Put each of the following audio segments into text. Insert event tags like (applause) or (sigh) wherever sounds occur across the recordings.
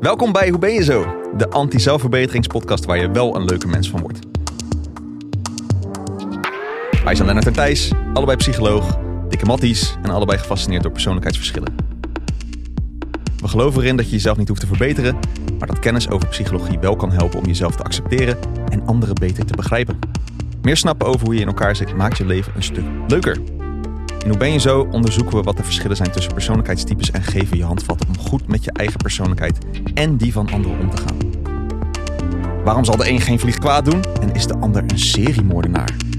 Welkom bij Hoe ben je zo? De anti-zelfverbeteringspodcast waar je wel een leuke mens van wordt. Wij zijn Lennart en Thijs, allebei psycholoog, dikke matties en allebei gefascineerd door persoonlijkheidsverschillen. We geloven erin dat je jezelf niet hoeft te verbeteren, maar dat kennis over psychologie wel kan helpen om jezelf te accepteren en anderen beter te begrijpen. Meer snappen over hoe je in elkaar zit maakt je leven een stuk leuker. In Hoe ben je zo onderzoeken we wat de verschillen zijn tussen persoonlijkheidstypes en geven je handvatten om goed met je eigen persoonlijkheid en die van anderen om te gaan. Waarom zal de een geen vlieg kwaad doen en is de ander een seriemoordenaar?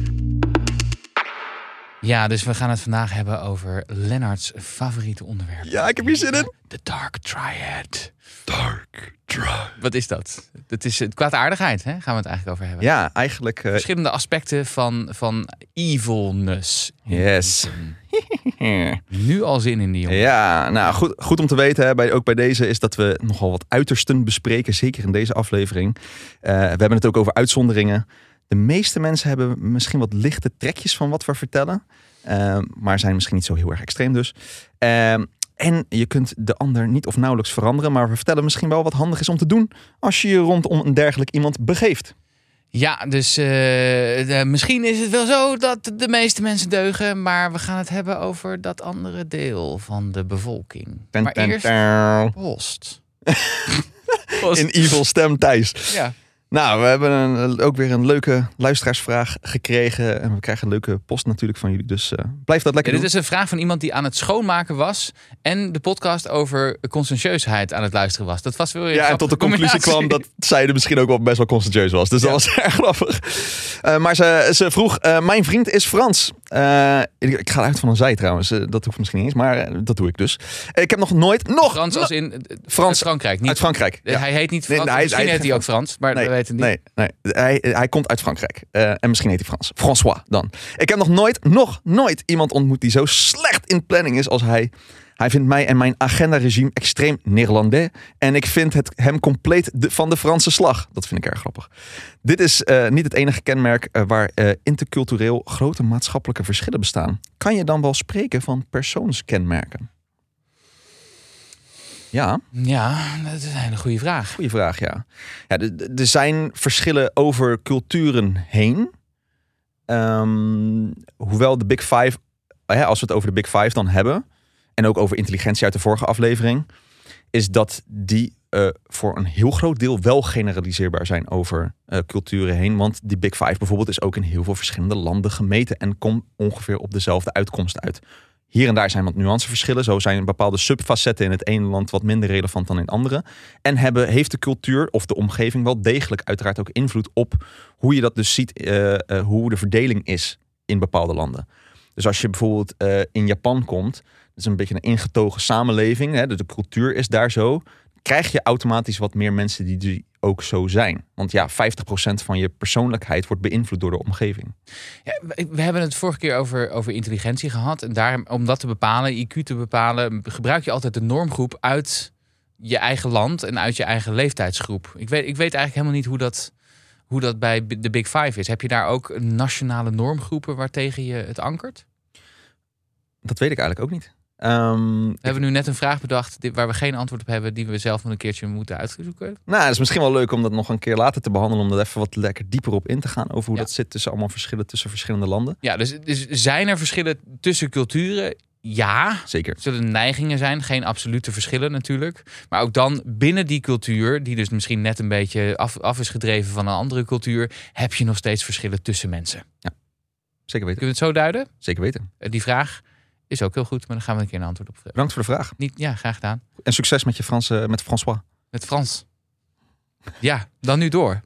Ja, dus we gaan het vandaag hebben over Lennarts favoriete onderwerp. Ja, ik heb hier zin in. De Dark Triad. Dark Drive. Wat is dat? Dat is het kwaadaardigheid, hè? Gaan we het eigenlijk over hebben. Ja, eigenlijk. eh, Verschillende aspecten van, van evilness. yes. (laughs) Nu al zin in die jongen. Ja, nou goed, goed om te weten, hè, bij, ook bij deze, is dat we nogal wat uitersten bespreken, zeker in deze aflevering. Eh, we hebben het ook over uitzonderingen. De meeste mensen hebben misschien wat lichte trekjes van wat we vertellen, eh, maar zijn misschien niet zo heel erg extreem dus. Eh, en je kunt de ander niet of nauwelijks veranderen, maar we vertellen misschien wel wat handig is om te doen als je je rondom een dergelijk iemand begeeft. Ja, dus eh, de- misschien is het wel zo dat de meeste mensen deugen, maar we gaan het hebben over dat andere deel van de bevolking. Ten, maar ten, eerst post. (laughs) post. In evil stem Thijs. Ja. Nou, we hebben een, ook weer een leuke luisteraarsvraag gekregen. En we krijgen een leuke post natuurlijk van jullie. Dus eh, blijf dat lekker Ja, dit doen. is een vraag van iemand die aan het schoonmaken was en de podcast over conscientieusheid aan het luisteren was. Dat was wel weer Ja, en tot de conclusie kwam dat zij er misschien ook wel best wel conscientieus was. Dus dat was (laughs) erg grappig. Eh, maar ze, ze vroeg, eh, mijn vriend is Frans. Eh, ik, ik ga uit van een zij trouwens. Eh, dat hoeft misschien niet eens, maar eh, dat doe ik dus. ik heb nog nooit, nog, Frans als in Frans Frankrijk, niet uit Frankrijk. Ja. Hij heet niet Frans. nee, hij- misschien hij- heet hij ook Frans, maar Nee, we weten het niet. Nee, nee. Hij, hij komt uit Frankrijk. En misschien heet hij Frans. François dan. Ik heb nog nooit, nog nooit iemand ontmoet die zo slecht in planning is als hij. Hij vindt mij en mijn agenda-regime extreem Nederlandais. En ik vind het hem compleet de- van de Franse slag. Dat vind ik erg grappig. Dit is eh, niet het enige kenmerk eh, waar eh, intercultureel grote maatschappelijke verschillen bestaan. Kan je dan wel spreken van persoonskenmerken? Ja. Ja, dat is een hele goede vraag. Goeie vraag, ja. ja er zijn verschillen over culturen heen. Ehm, hoewel de Big Five, als we het over de Big Five dan hebben, en ook over intelligentie uit de vorige aflevering, is dat die eh, voor een heel groot deel wel generaliseerbaar zijn over eh, culturen heen. Want die Big Five bijvoorbeeld is ook in heel veel verschillende landen gemeten en komt ongeveer op dezelfde uitkomst uit. Hier en daar zijn wat nuanceverschillen. Zo zijn bepaalde subfacetten in het ene land wat minder relevant dan in het andere. En hebben, heeft de cultuur of de omgeving wel degelijk uiteraard ook invloed op hoe je dat dus ziet, eh, hoe de verdeling is in bepaalde landen. Dus als je bijvoorbeeld in Japan komt, is een beetje een ingetogen samenleving, hè, dus de cultuur is daar zo, krijg je automatisch wat meer mensen die, die ook zo zijn. Want ja, 50% van je persoonlijkheid wordt beïnvloed door de omgeving. Ja, we we hebben het vorige keer over, over intelligentie gehad. En daar, om dat te bepalen, IQ te bepalen, gebruik je altijd de normgroep uit je eigen land en uit je eigen leeftijdsgroep. Ik weet, ik weet eigenlijk helemaal niet hoe dat, hoe dat bij de Big Five is. Heb je daar ook nationale normgroepen waartegen je het ankert? Dat weet ik eigenlijk ook niet. Ehm, We hebben nu net een vraag bedacht waar we geen antwoord op hebben, die we zelf nog een keertje moeten uitzoeken. Nou, het is misschien wel leuk om dat nog een keer later te behandelen. Om er even wat lekker dieper op in te gaan. Over hoe Ja. dat zit tussen allemaal verschillen tussen verschillende landen. Ja, dus, dus zijn er verschillen tussen culturen? Ja. Zeker. Er zullen neigingen zijn, geen absolute verschillen natuurlijk. Maar ook dan binnen die cultuur, die dus misschien net een beetje af, af is gedreven van een andere cultuur, heb je nog steeds verschillen tussen mensen. Zeker weten. Kunnen we het zo duiden? Zeker weten. Eh, Die vraag is ook heel goed, maar dan gaan we een keer een antwoord op geven. Bedankt voor de vraag. Niet, ja, graag gedaan. En succes met je Franse, met François. Met Frans. Ja, dan nu door.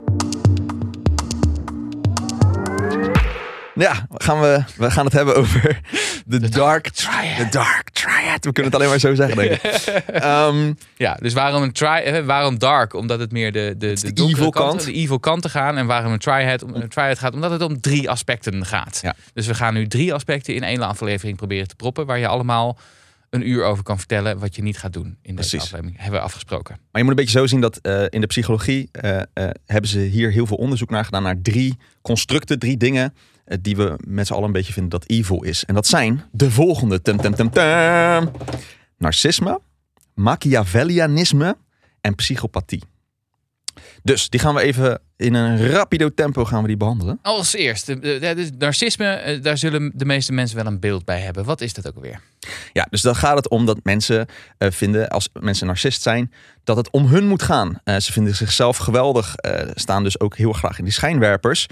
Ja, gaan we, we gaan het hebben over de, dark Triad. De dark triad. We kunnen het alleen maar zo zeggen, denk ik. (laughs) Ehm, Ja, dus waarom een tri eh, waarom dark? Omdat het meer de, de, de, de evil kant, kant. de evil kant te gaan. En waarom een triad, om, een triad gaat? Omdat het om drie aspecten gaat. Ja. Dus we gaan nu drie aspecten in één aflevering proberen te proppen. Waar je allemaal een uur over kan vertellen wat je niet gaat doen in deze Precies. aflevering. Hebben we afgesproken. maar je moet een beetje zo zien dat eh, in de psychologie eh, eh, hebben ze hier heel veel onderzoek naar gedaan. Naar drie constructen, drie dingen die we met z'n allen een beetje vinden dat evil is. En dat zijn de volgende. Tum, tum, tum, tum. Narcisme, Machiavellianisme en psychopathie. Dus die gaan we even in een rapido tempo gaan we die behandelen. Als eerste, dus narcisme, eh, daar zullen de meeste mensen wel een beeld bij hebben. Wat is dat ook alweer? Ja, dus dan gaat het om dat mensen eh, vinden, als mensen narcist zijn, dat het om hun moet gaan. Eh, ze vinden zichzelf geweldig, staan dus ook heel graag in die schijnwerpers,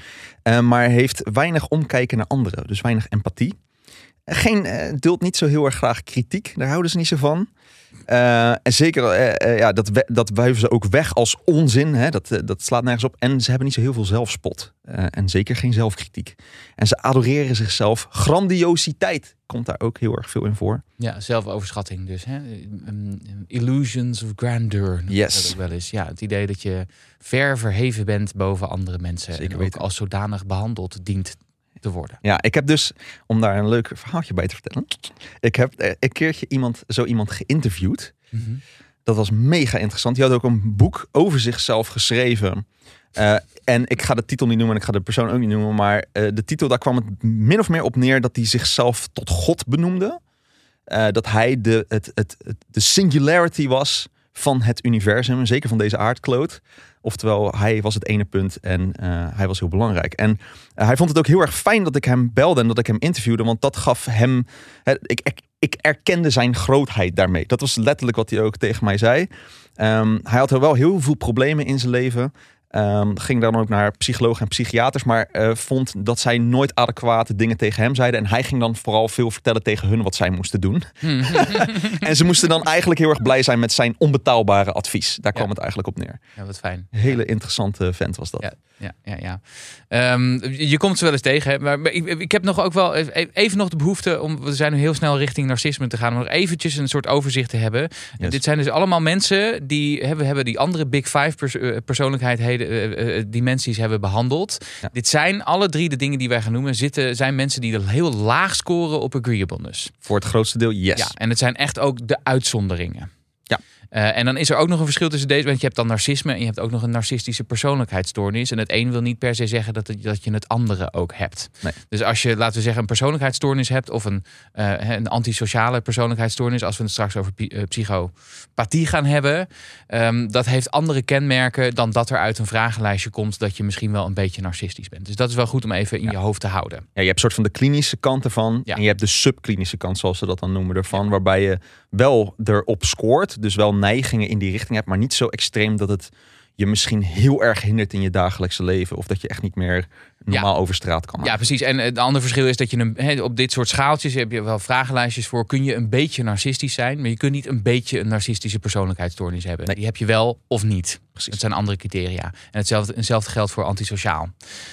maar heeft weinig omkijken naar anderen, dus weinig empathie. Geen, duldt niet zo heel erg graag kritiek, daar houden ze niet zo van. Eh, en zeker, eh, eh, ja, dat, we- dat wuiven ze ook weg als onzin. Hè? Dat, dat slaat nergens op. En ze hebben niet zo heel veel zelfspot. En zeker geen zelfkritiek. En ze adoreren zichzelf. Grandiositeit komt daar ook heel erg veel in voor. Ja, zelfoverschatting dus. Hè? Um, Illusions of grandeur. Yes. Dat ook wel eens. Ja, het idee dat je ver verheven bent boven andere mensen. Zeker en ook weten. als zodanig behandeld dient te worden. Ja, ik heb dus, om daar een leuk verhaaltje bij te vertellen. Ik heb eh, een keertje iemand, zo iemand geïnterviewd. Dat was mega interessant. Die had ook een boek over zichzelf geschreven. Eh, en ik ga de titel niet noemen en ik ga de persoon ook niet noemen. Maar eh, de titel, daar kwam het min of meer op neer dat hij zichzelf tot God benoemde. Eh, dat hij de, het, het, het- de singularity was van het universum. Zeker van deze aardkloot. Oftewel, hij was het ene punt en eh, hij was heel belangrijk. En eh, hij vond het ook heel erg fijn dat ik hem belde en dat ik hem interviewde. Want dat gaf hem... ik, ik, ik erkende zijn grootheid daarmee. Dat was letterlijk wat hij ook tegen mij zei. Ehm, hij had wel heel veel problemen in zijn leven. Ehm, ging dan ook naar psychologen en psychiaters, maar eh, vond dat zij nooit adequate dingen tegen hem zeiden. En hij ging dan vooral veel vertellen tegen hun wat zij moesten doen. (laughs) en ze moesten dan eigenlijk heel erg blij zijn met zijn onbetaalbare advies. Daar kwam Ja. het eigenlijk op neer. Ja, wat fijn. Hele interessante vent was dat. Ja, ja, ja. ja. Ehm, je komt ze wel eens tegen, hè, maar ik, ik heb nog ook wel e- even nog de behoefte om, we zijn nu heel snel richting narcisme te gaan, om nog eventjes een soort overzicht te hebben. Yes. Dit zijn dus allemaal mensen die hebben, hebben die andere Big Five pers eh, persoonlijkheden, eh, eh, dimensies hebben behandeld. Ja. Dit zijn alle drie de dingen die wij gaan noemen, zitten, zijn mensen die er heel laag scoren op agreeableness. Voor het grootste deel, yes. Ja, en het zijn echt ook de uitzonderingen. Eh, en dan is er ook nog een verschil tussen deze. Want je hebt dan narcisme en je hebt ook nog een narcistische persoonlijkheidsstoornis. En het een wil niet per se zeggen dat, het, dat je het andere ook hebt. Nee. Dus als je, laten we zeggen, een persoonlijkheidsstoornis hebt of een, eh, een antisociale persoonlijkheidsstoornis, als we het straks over eh, psychopathie gaan hebben, ehm, dat heeft andere kenmerken dan dat er uit een vragenlijstje komt dat je misschien wel een beetje narcistisch bent. Dus dat is wel goed om even in Ja. je hoofd te houden. Ja, je hebt soort van de klinische kant ervan. Ja. En je hebt de subklinische kant, zoals ze dat dan noemen, ervan. Waarbij je wel erop scoort. Dus wel neigingen in die richting hebt. Maar niet zo extreem dat het je misschien heel erg hindert in je dagelijkse leven. Of dat je echt niet meer normaal over straat kan. Ja, precies. En het andere verschil is dat je een, he, op dit soort schaaltjes heb je wel vragenlijstjes voor. Kun je een beetje narcistisch zijn, maar je kunt niet een beetje een narcistische persoonlijkheidsstoornis hebben. Nee. Die heb je wel of niet. Precies. Het zijn andere criteria. En hetzelfde, hetzelfde geldt voor antisociaal.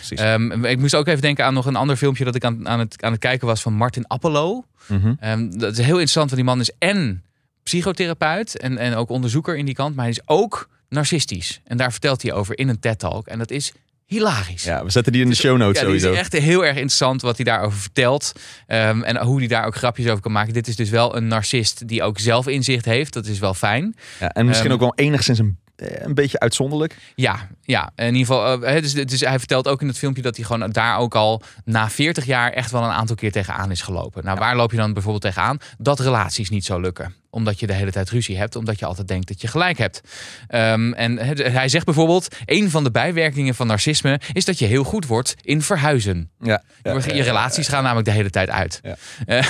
Ehm, ik moest ook even denken aan nog een ander filmpje dat ik aan, aan, het, aan het kijken was van Martin Appelo. Mhm. Ehm, dat is heel interessant, want die man is en psychotherapeut en, en ook onderzoeker in die kant, maar hij is ook narcistisch. En daar vertelt hij over in een TED-talk. En dat is hilarisch. Ja, we zetten die in de Dus- show notes Ja, sowieso. is echt heel erg interessant wat hij daarover vertelt. Ehm, en hoe hij daar ook grapjes over kan maken. Dit is dus wel een narcist die ook zelf inzicht heeft. Dat is wel fijn. Ja, en misschien Ehm, ook wel enigszins een, eh, een beetje uitzonderlijk. Ja, ja. in ieder geval. dus, dus hij vertelt ook in het filmpje dat hij gewoon daar ook al na 40 jaar echt wel een aantal keer tegenaan is gelopen. Nou, waar loop je dan bijvoorbeeld tegenaan? Dat relaties niet zo lukken omdat je de hele tijd ruzie hebt, omdat je altijd denkt dat je gelijk hebt. Ehm, en hij zegt bijvoorbeeld: een van de bijwerkingen van narcisme is dat je heel goed wordt in verhuizen. Ja, ja, je, je relaties gaan namelijk de hele tijd uit. Ja. (laughs) Eh,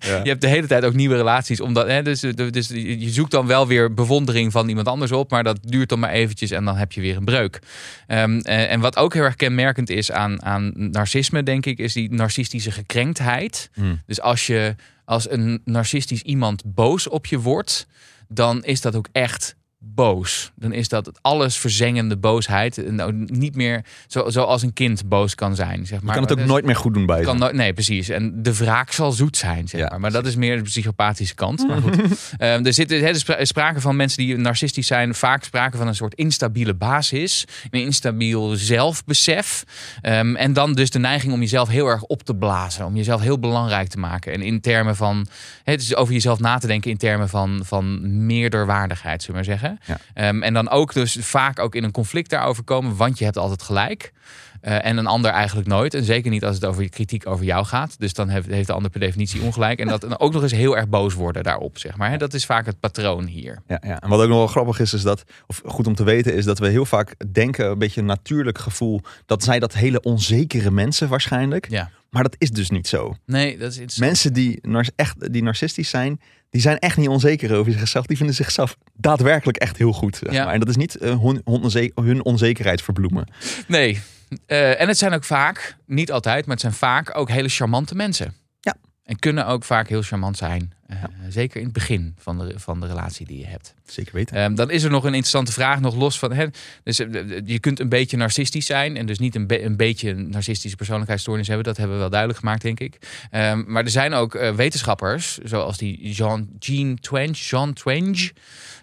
Ja. Je hebt de hele tijd ook nieuwe relaties. Omdat, hè, dus, dus je zoekt dan wel weer bewondering van iemand anders op. Maar dat duurt dan maar eventjes en dan heb je weer een breuk. Ehm, eh, en wat ook heel erg kenmerkend is aan, aan narcisme, denk ik, is die narcistische gekrenktheid. Hmm. Dus als je als een narcistisch iemand boos op je wordt, dan is dat ook echt boos. Dan is dat het alles verzengende boosheid. Nou, niet meer zo, zoals een kind boos kan zijn. Zeg Je maar. kan het ook Dus- nooit meer goed doen bij kan nee, precies. En de wraak zal zoet zijn, zeg Ja, maar. Maar dat is meer de psychopathische kant. Maar goed. (laughs) Ehm, er zit is spra- sprake van mensen die narcistisch zijn. Vaak sprake van een soort instabiele basis. Een instabiel zelfbesef. Ehm, en dan dus de neiging om jezelf heel erg op te blazen. Om jezelf heel belangrijk te maken. En in termen van... Het is over jezelf na te denken in termen van, van meerderwaardigheid, zullen we maar zeggen. Zeggen. Ja. Ehm, en dan ook dus vaak ook in een conflict daarover komen, want je hebt altijd gelijk. Eh, en een ander eigenlijk nooit. En zeker niet als het over je kritiek over jou gaat. Dus dan heeft, heeft de ander per definitie ongelijk. En dat en ook nog eens heel erg boos worden daarop, zeg maar. Hè? Dat is vaak het patroon hier. Ja, ja. En wat ook nog wel grappig is, is dat, of goed om te weten, is dat we heel vaak denken, een beetje een natuurlijk gevoel, dat zij dat hele onzekere mensen waarschijnlijk. Ja. Maar dat is dus niet zo. Nee, dat is. Mensen die, nar- echt, die narcistisch zijn, die zijn echt niet onzeker over zichzelf. Die vinden zichzelf daadwerkelijk echt heel goed. Zeg Ja. maar. En dat is niet eh, hun, onze- hun onzekerheid verbloemen. Nee. Eh, en het zijn ook vaak, niet altijd, maar het zijn vaak ook hele charmante mensen. Ja. En kunnen ook vaak heel charmant zijn. Eh, Zeker in het begin van de, van de relatie die je hebt. Zeker weten. Ehm, dan is er nog een interessante vraag, nog los van. Hè, dus, eh, je kunt een beetje narcistisch zijn en dus niet een, be- een beetje een narcistische persoonlijkheidsstoornis hebben. Dat hebben we wel duidelijk gemaakt, denk ik. Ehm, maar er zijn ook eh, wetenschappers, zoals die Jean, Jean Twenge. Jean Twenge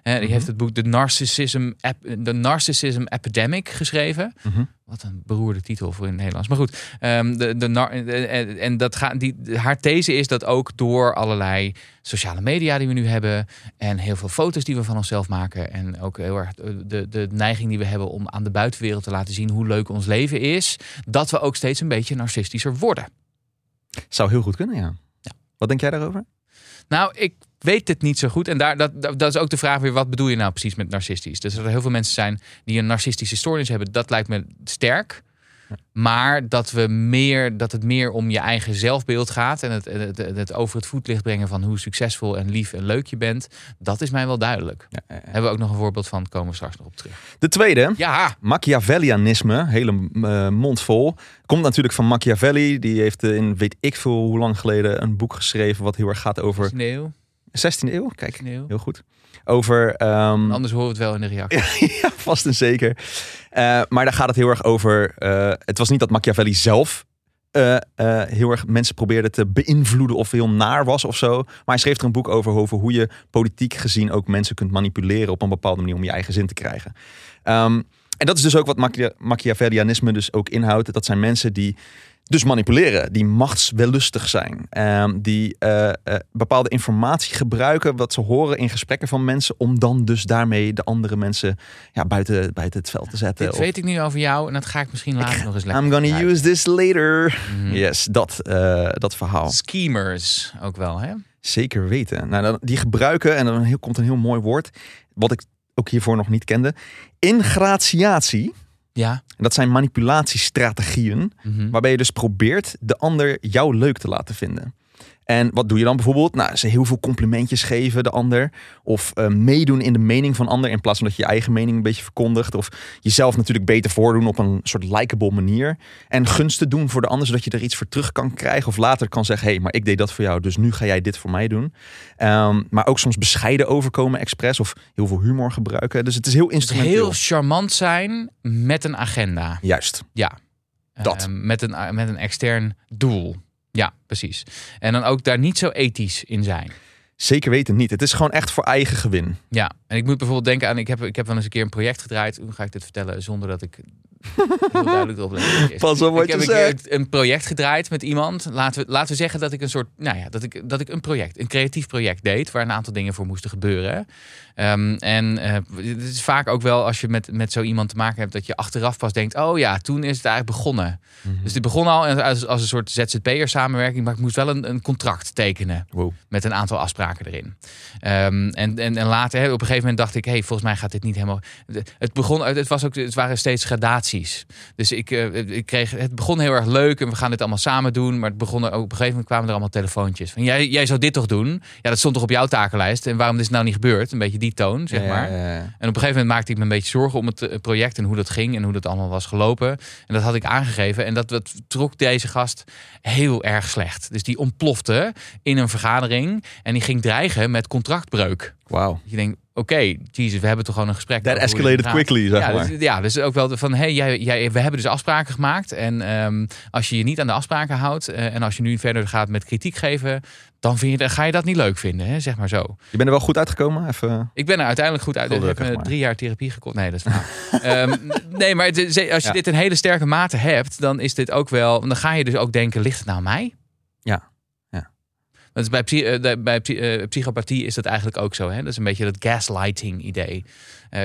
die heeft het boek The Narcissism, Ep- The Narcissism Epidemic geschreven. Mhm. Wat een beroerde titel voor in het Nederlands. Maar goed, ehm, de, de, en dat gaat, die, haar these is dat ook door allerlei sociale media die we nu hebben. En heel veel foto's die we van onszelf maken. En ook heel erg de, de neiging die we hebben om aan de buitenwereld te laten zien hoe leuk ons leven is. Dat we ook steeds een beetje narcistischer worden. Zou heel goed kunnen, ja. Wat denk jij daarover? Nou, ik weet het niet zo goed. En daar, dat, dat dat is ook de vraag weer, wat bedoel je nou precies met narcistisch? Dus dat er heel veel mensen zijn die een narcistische stoornis hebben, dat lijkt me sterk. Maar dat, we meer, dat het meer om je eigen zelfbeeld gaat. En het, het, het, over het voetlicht brengen van hoe succesvol en lief en leuk je bent. Dat is mij wel duidelijk. Ja, ja, ja. Hebben we ook nog een voorbeeld van. Komen we straks nog op terug. De tweede, Ja, Machiavellianisme, hele eh, mond vol. Komt natuurlijk van Machiavelli. Die heeft in weet ik veel hoe lang geleden een boek geschreven wat heel erg gaat over sneeuw. 16e eeuw. Kijk, heel goed. Over ehm, Anders horen we het wel in de reactie. (laughs) ja, vast en zeker. Eh, maar daar gaat het heel erg over. eh, het was niet dat Machiavelli zelf eh, heel erg mensen probeerde te beïnvloeden of heel naar was of zo. Maar hij schreef er een boek over, over hoe je politiek gezien ook mensen kunt manipuleren op een bepaalde manier om je eigen zin te krijgen. Ehm, en dat is dus ook wat Machia- Machiavellianisme dus ook inhoudt. Dat zijn mensen die dus manipuleren, die machtswellustig zijn, ehm, die eh, eh, bepaalde informatie gebruiken wat ze horen in gesprekken van mensen, om dan dus daarmee de andere mensen ja, buiten, buiten het veld te zetten. Dit Of, weet ik nu over jou en dat ga ik misschien later nog eens lekker I'm gonna gebruiken. use this later. Mhm. Yes, dat, eh, dat verhaal. Schemers ook wel, hè? Zeker weten. Nou, die gebruiken, en dan komt een heel mooi woord, wat ik ook hiervoor nog niet kende. Ingratiatie. Ja. En dat zijn manipulatiestrategieën. Mhm. Waarbij je dus probeert de ander jou leuk te laten vinden. En wat doe je dan bijvoorbeeld? Nou, ze heel veel complimentjes geven de ander. Of eh, meedoen in de mening van ander. In plaats van dat je je eigen mening een beetje verkondigt. Of jezelf natuurlijk beter voordoen op een soort likable manier. En gunsten doen voor de ander. Zodat je er iets voor terug kan krijgen. Of later kan zeggen, hé, hey, maar ik deed dat voor jou. Dus nu ga jij dit voor mij doen. Ehm, maar ook soms bescheiden overkomen expres. Of heel veel humor gebruiken. Dus het is heel instrumenteel. heel charmant zijn met een agenda. Juist. Ja. Dat. Eh, met, een, met een extern doel. Ja, precies. En dan ook daar niet zo ethisch in zijn. Zeker weten niet. Het is gewoon echt voor eigen gewin. Ja, en ik moet bijvoorbeeld denken aan... Ik heb, ik heb wel eens een keer een project gedraaid. Hoe ga ik dit vertellen zonder dat ik heel duidelijk erop let? Pas op wat ik heb je een keer zegt. een project gedraaid met iemand. Laten we, laten we zeggen dat ik een soort, nou ja, dat ik, dat ik een project, een creatief project deed, waar een aantal dingen voor moesten gebeuren. Ehm, en eh, het is vaak ook wel als je met, met zo iemand te maken hebt, dat je achteraf pas denkt, oh ja, toen is het eigenlijk begonnen. Mhm. Dus dit begon al als, als een soort ZZP'er samenwerking, maar ik moest wel een, een contract tekenen Wow. met een aantal afspraken erin. Ehm, en, en, en later, op een gegeven moment dacht ik, hey, volgens mij gaat dit niet helemaal. Het begon, het was ook, het waren steeds gradaties. Dus ik, eh, ik kreeg, het begon heel erg leuk en we gaan dit allemaal samen doen. Maar het begon er, op een gegeven moment kwamen er allemaal telefoontjes. Van, jij, jij zou dit toch doen? Ja, dat stond toch op jouw takenlijst? En waarom is het nou niet gebeurd? Een beetje die toon, zeg maar. ja, ja. En op een gegeven moment maakte ik me een beetje zorgen om het eh, project en hoe dat ging en hoe dat allemaal was gelopen. En dat had ik aangegeven. En dat, dat trok deze gast heel erg slecht. Dus die ontplofte in een vergadering en die ging dreigen met contractbreuk. Wauw. Je denkt, oké, Jesus, we hebben toch gewoon een gesprek. That escalated quickly, zeg ja, maar. Dus, ja, dus ook wel van, hey, jij, jij, we hebben dus afspraken gemaakt. En ehm, als je je niet aan de afspraken houdt eh, en als je nu verder gaat met kritiek geven, dan, vind je, dan ga je dat niet leuk vinden, hè? zeg maar zo. Je bent er wel goed uitgekomen? Even... Ik ben er uiteindelijk goed uit. Ik heb maar. drie jaar therapie gekocht. Nee, dat is waar. (laughs) Ehm, nee, maar als je Ja. dit in hele sterke mate hebt, dan is dit ook wel. Dan ga je dus ook denken: ligt het nou aan mij? Ja. Ja. Want bij, eh, bij eh, psychopathie is dat eigenlijk ook zo. Hè? Dat is een beetje dat gaslighting idee.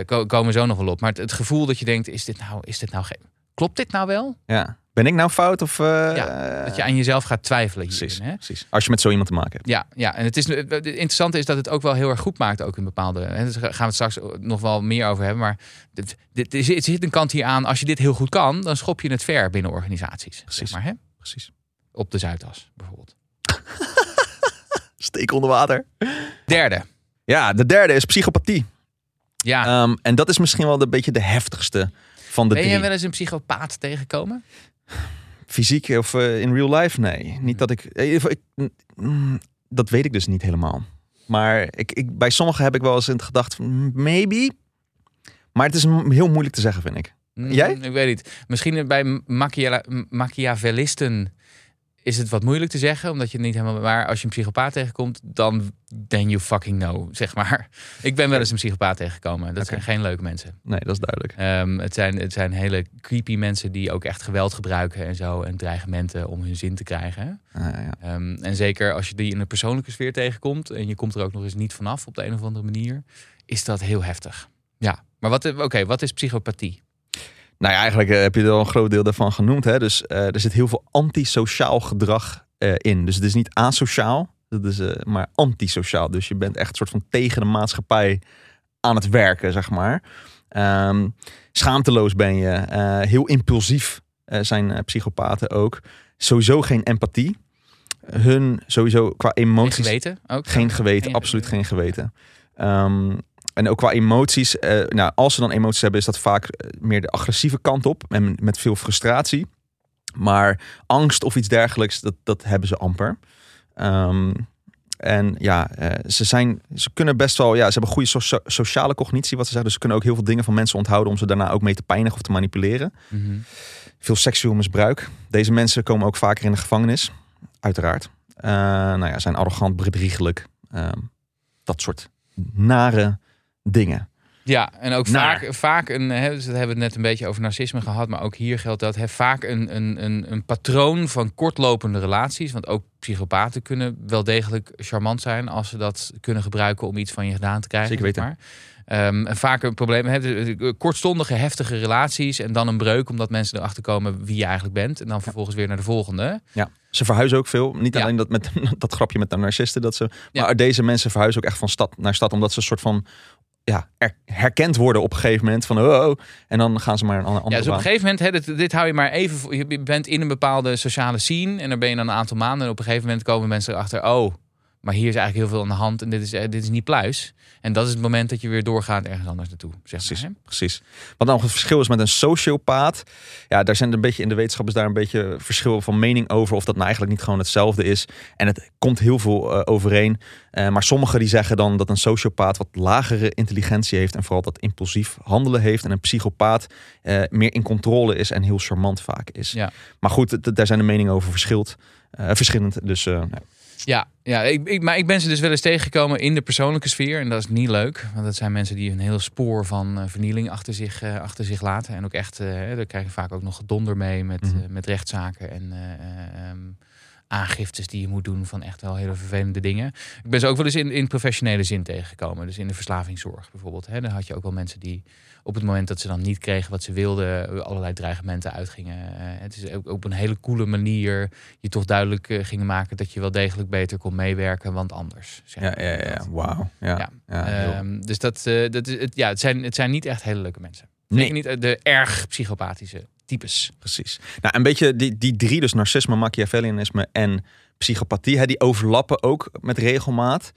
Ko- komen zo nog wel op. Maar het, het gevoel dat je denkt, is dit nou, is dit nou geen... Klopt dit nou wel? Ja. Ben ik nou fout of... eh, Dat je aan jezelf gaat twijfelen Precies. Hè? precies. Als je met zo iemand te maken hebt. Ja, ja, en het, is, het interessante is dat het ook wel heel erg goed maakt, ook in bepaalde. Hè, dus daar gaan we het straks nog wel meer over hebben. Maar dit, dit, zit- er zit een kant hier aan. Als je dit heel goed kan, dan schop je het ver binnen organisaties. Precies. Zeg maar, hè? Precies. Op de Zuidas bijvoorbeeld. (laughs) Steek onder water. Derde. Ja, de derde is psychopathie. Ja. Ehm, en dat is misschien wel een beetje de heftigste van de ben drie. je wel eens een psychopaat tegengekomen? Fysiek of eh, in real life? Nee. Niet dat ik, eh, ik, mm, Dat weet ik dus niet helemaal. Maar ik, ik, bij sommigen heb ik wel eens in het gedacht van mm, maybe. Maar het is heel moeilijk te zeggen, vind ik. Mm, Jij? Ik weet niet. Misschien bij Machiavel- Machiavellisten is het wat moeilijk te zeggen, omdat je het niet helemaal. Maar als je een psychopaat tegenkomt, dan then you fucking know, zeg maar. (laughs) Ik ben wel eens een psychopaat tegengekomen. Dat zijn geen leuke mensen. Nee, dat is duidelijk. Ehm, het, zijn, het zijn hele creepy mensen die ook echt geweld gebruiken en zo. En dreigementen om hun zin te krijgen. Ah, ja. Ehm, en zeker als je die in een persoonlijke sfeer tegenkomt. en je komt er ook nog eens niet vanaf op de een of andere manier. is dat heel heftig. Ja, maar wat, oké, wat is psychopathie? Nou ja, eigenlijk eh, heb je er al een groot deel daarvan genoemd. Hè? Dus eh, er zit heel veel antisociaal gedrag eh, in. Dus het is niet asociaal, dat is, maar antisociaal. Dus je bent echt een soort van tegen de maatschappij aan het werken, zeg maar. Ehm, schaamteloos ben je. heel impulsief zijn psychopaten ook. Sowieso geen empathie. Hun sowieso qua Geen emoties... geweten ook? Geen geweten, Geen absoluut geen geweten. Ehm, en ook qua emoties, eh, nou, als ze dan emoties hebben, is dat vaak eh, meer de agressieve kant op en met veel frustratie. Maar angst of iets dergelijks, dat, dat hebben ze amper. Ehm, en ja, eh, ze, zijn, ze kunnen best wel, ja, ze hebben goede socia- sociale cognitie, wat ze zeggen. Dus ze kunnen ook heel veel dingen van mensen onthouden om ze daarna ook mee te pijnigen of te manipuleren. Mhm. Veel seksueel misbruik. Deze mensen komen ook vaker in de gevangenis, uiteraard. Eh, nou ja, zijn arrogant, bedriegelijk. ehm, dat soort nare dingen. Ja, en ook Naar. vaak, vaak een, hè, dus dat hebben we het net een beetje over narcisme gehad, maar ook hier geldt dat hè, vaak een, een, een, een patroon van kortlopende relaties. Want ook psychopaten kunnen wel degelijk charmant zijn als ze dat kunnen gebruiken om iets van je gedaan te krijgen. Zeker zeg maar. Ehm, en vaak een probleem hebben kortstondige, heftige relaties en dan een breuk omdat mensen erachter komen wie je eigenlijk bent. En dan vervolgens weer naar de volgende. Ja, ze verhuizen ook veel. Niet Ja. alleen dat, met, (laughs) dat grapje met de narcisten. Dat ze, Ja. Maar deze mensen verhuizen ook echt van stad naar stad. Omdat ze een soort van ja, er- herkend worden op een gegeven moment. Van oh, oh, en dan gaan ze maar een andere Ja, dus op een gegeven moment, hè, dit, dit hou je maar even. voor- Je bent in een bepaalde sociale scene en dan ben je dan een aantal maanden. En op een gegeven moment komen mensen erachter, oh, maar hier is eigenlijk heel veel aan de hand en dit is, eh, dit is niet pluis. En dat is het moment dat je weer doorgaat ergens anders naartoe. Zeg Precies, maar, precies. Wat dan nog het verschil is met een sociopaat. Ja, daar zijn een beetje in de wetenschap is daar een beetje verschil van mening over. Of dat nou eigenlijk niet gewoon hetzelfde is. En het komt heel veel eh, overeen. Eh, maar sommigen die zeggen dan dat een sociopaat wat lagere intelligentie heeft. En vooral dat impulsief handelen heeft. En een psychopaat meer in controle is en heel charmant vaak is. Ja. Maar goed, daar zijn de meningen over verschild, eh, verschillend. Dus ja. Ja, ja ik, ik, maar ik ben ze dus wel eens tegengekomen in de persoonlijke sfeer. En dat is niet leuk. Want dat zijn mensen die een heel spoor van eh, vernieling achter zich, eh, achter zich laten. En ook echt, eh, daar krijg je vaak ook nog gedonder mee met, Mhm. met rechtszaken en eh, eh, ehm, aangiftes die je moet doen van echt wel hele vervelende dingen. Ik ben ze ook wel eens in, in professionele zin tegengekomen. Dus in de verslavingszorg bijvoorbeeld. Hè. Dan had je ook wel mensen die op het moment dat ze dan niet kregen wat ze wilden, allerlei dreigementen uitgingen. Eh, het is ook op een hele coole manier je toch duidelijk eh, gingen maken dat je wel degelijk beter kon meewerken, want anders. zeg ja, ja, ja. Wauw. Ja, Ja. ja. heel- Ehm, dus dat, eh, dat is, het, ja, het, zijn, het zijn niet echt hele leuke mensen. Nee. Zeker niet de erg psychopathische types. Precies. Nou, een beetje die, die drie, dus narcisme, machiavellianisme en psychopathie, hè, die overlappen ook met regelmaat.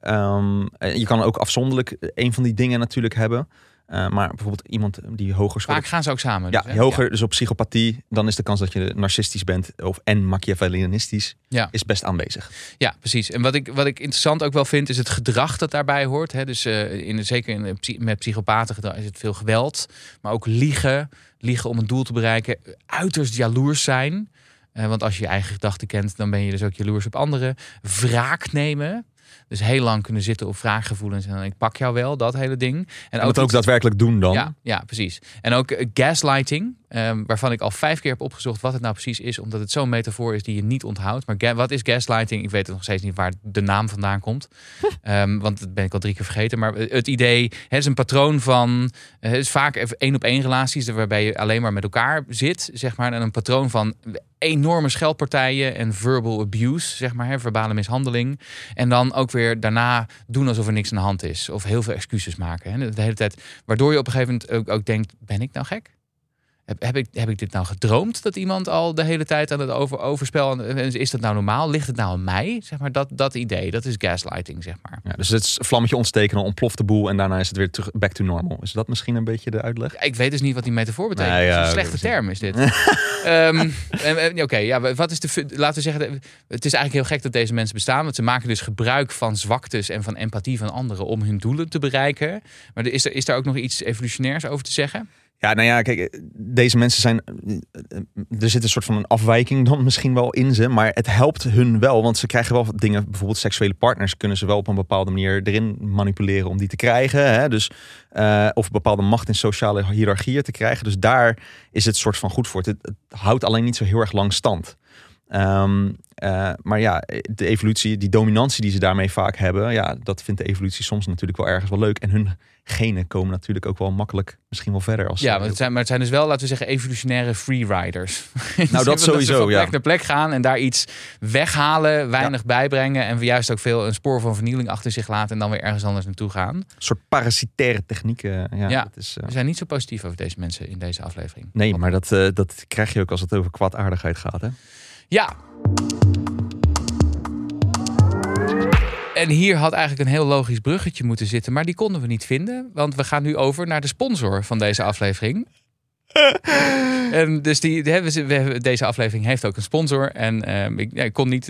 Ehm, eh, je kan ook afzonderlijk een van die dingen natuurlijk hebben. Eh, maar bijvoorbeeld iemand die hoger scoort. Vaak gaan ze ook samen. Ja, dus, hè? hoger dus op psychopathie, dan is de kans dat je narcistisch bent of en machiavellianistisch Ja. is best aanwezig. Ja, precies. En wat ik, wat ik interessant ook wel vind, is het gedrag dat daarbij hoort. Hè? Dus eh, in, zeker in, met psychopatengedrag is het veel geweld. Maar ook liegen. Liegen om een doel te bereiken. Uiterst jaloers zijn. Eh, want als je je eigen gedachten kent, dan ben je dus ook jaloers op anderen. Wraak nemen. Dus heel lang kunnen zitten op wraakgevoelens. En dan ik pak jou wel, dat hele ding. En, En dat ook iets- daadwerkelijk doen dan. Ja, ja, precies. En ook eh, gaslighting. Ehm, waarvan ik al vijf keer heb opgezocht wat het nou precies is, omdat het zo'n metafoor is die je niet onthoudt. Maar wat is gaslighting? Ik weet het nog steeds niet waar de naam vandaan komt, (laughs) Ehm, want dat ben ik al drie keer vergeten. Maar het idee het is een patroon van, het is vaak even één op één relaties waarbij je alleen maar met elkaar zit, zeg maar, en een patroon van enorme scheldpartijen en verbal abuse, zeg maar, hè, verbale mishandeling. En dan ook weer daarna doen alsof er niks aan de hand is. Of heel veel excuses maken. Hè, de hele tijd. Waardoor je op een gegeven moment ook, ook denkt, ben ik nou gek? Heb, heb, ik, heb ik dit nou gedroomd dat iemand al de hele tijd aan het over, overspel is dat nou normaal? Ligt het nou aan mij? Zeg maar dat, dat idee, dat is gaslighting, zeg maar. Ja, dus het is vlammetje ontsteken, dan ontploft de boel en daarna is het weer terug back to normal. Is dat misschien een beetje de uitleg? Ik weet dus niet wat die metafoor betekent. Nee, ja, een slechte term is dit. (laughs) Ehm, Oké, ja, wat is de. Laten we zeggen, het is eigenlijk heel gek dat deze mensen bestaan. Want ze maken dus gebruik van zwaktes en van empathie van anderen om hun doelen te bereiken. Maar is er, is daar ook nog iets evolutionairs over te zeggen? Ja, nou ja, kijk, eh, deze mensen zijn. eh, Er zit een soort van een afwijking dan (laughs) misschien wel in ze. Maar het helpt hun wel, want ze krijgen wel dingen. Bijvoorbeeld seksuele partners kunnen ze wel op een bepaalde manier erin manipuleren om die te krijgen. Hè? Dus, eh, of bepaalde macht in sociale hiërarchieën te krijgen. Dus daar is het soort van goed voor. Het, houdt alleen niet zo heel erg lang stand. Ehm, eh, maar ja, de evolutie, die dominantie die ze daarmee vaak hebben, ja, dat vindt de evolutie soms natuurlijk wel ergens wel leuk. En hun genen komen natuurlijk ook wel makkelijk misschien wel verder. Als Ja, maar het, zijn, maar het zijn dus wel, laten we zeggen, evolutionaire freeriders. (laughs) Nou, dat ze sowieso, van ja. plek naar plek gaan en daar iets weghalen, weinig bijbrengen. En juist ook veel een spoor van vernieling achter zich laten en dan weer ergens anders naartoe gaan. een soort parasitaire technieken. Ja, Ja. Dat is, eh, We zijn niet zo positief over deze mensen in deze aflevering. nee, maar dat, eh, dat krijg je ook als het over kwaadaardigheid gaat. Hè? Ja. En hier had eigenlijk een heel logisch bruggetje moeten zitten, maar die konden we niet vinden. Want we gaan nu over naar de sponsor van deze aflevering. (laughs) en dus die, die hebben ze- we hebben, deze aflevering heeft ook een sponsor. En ehm, ik, ja, ik kon niet.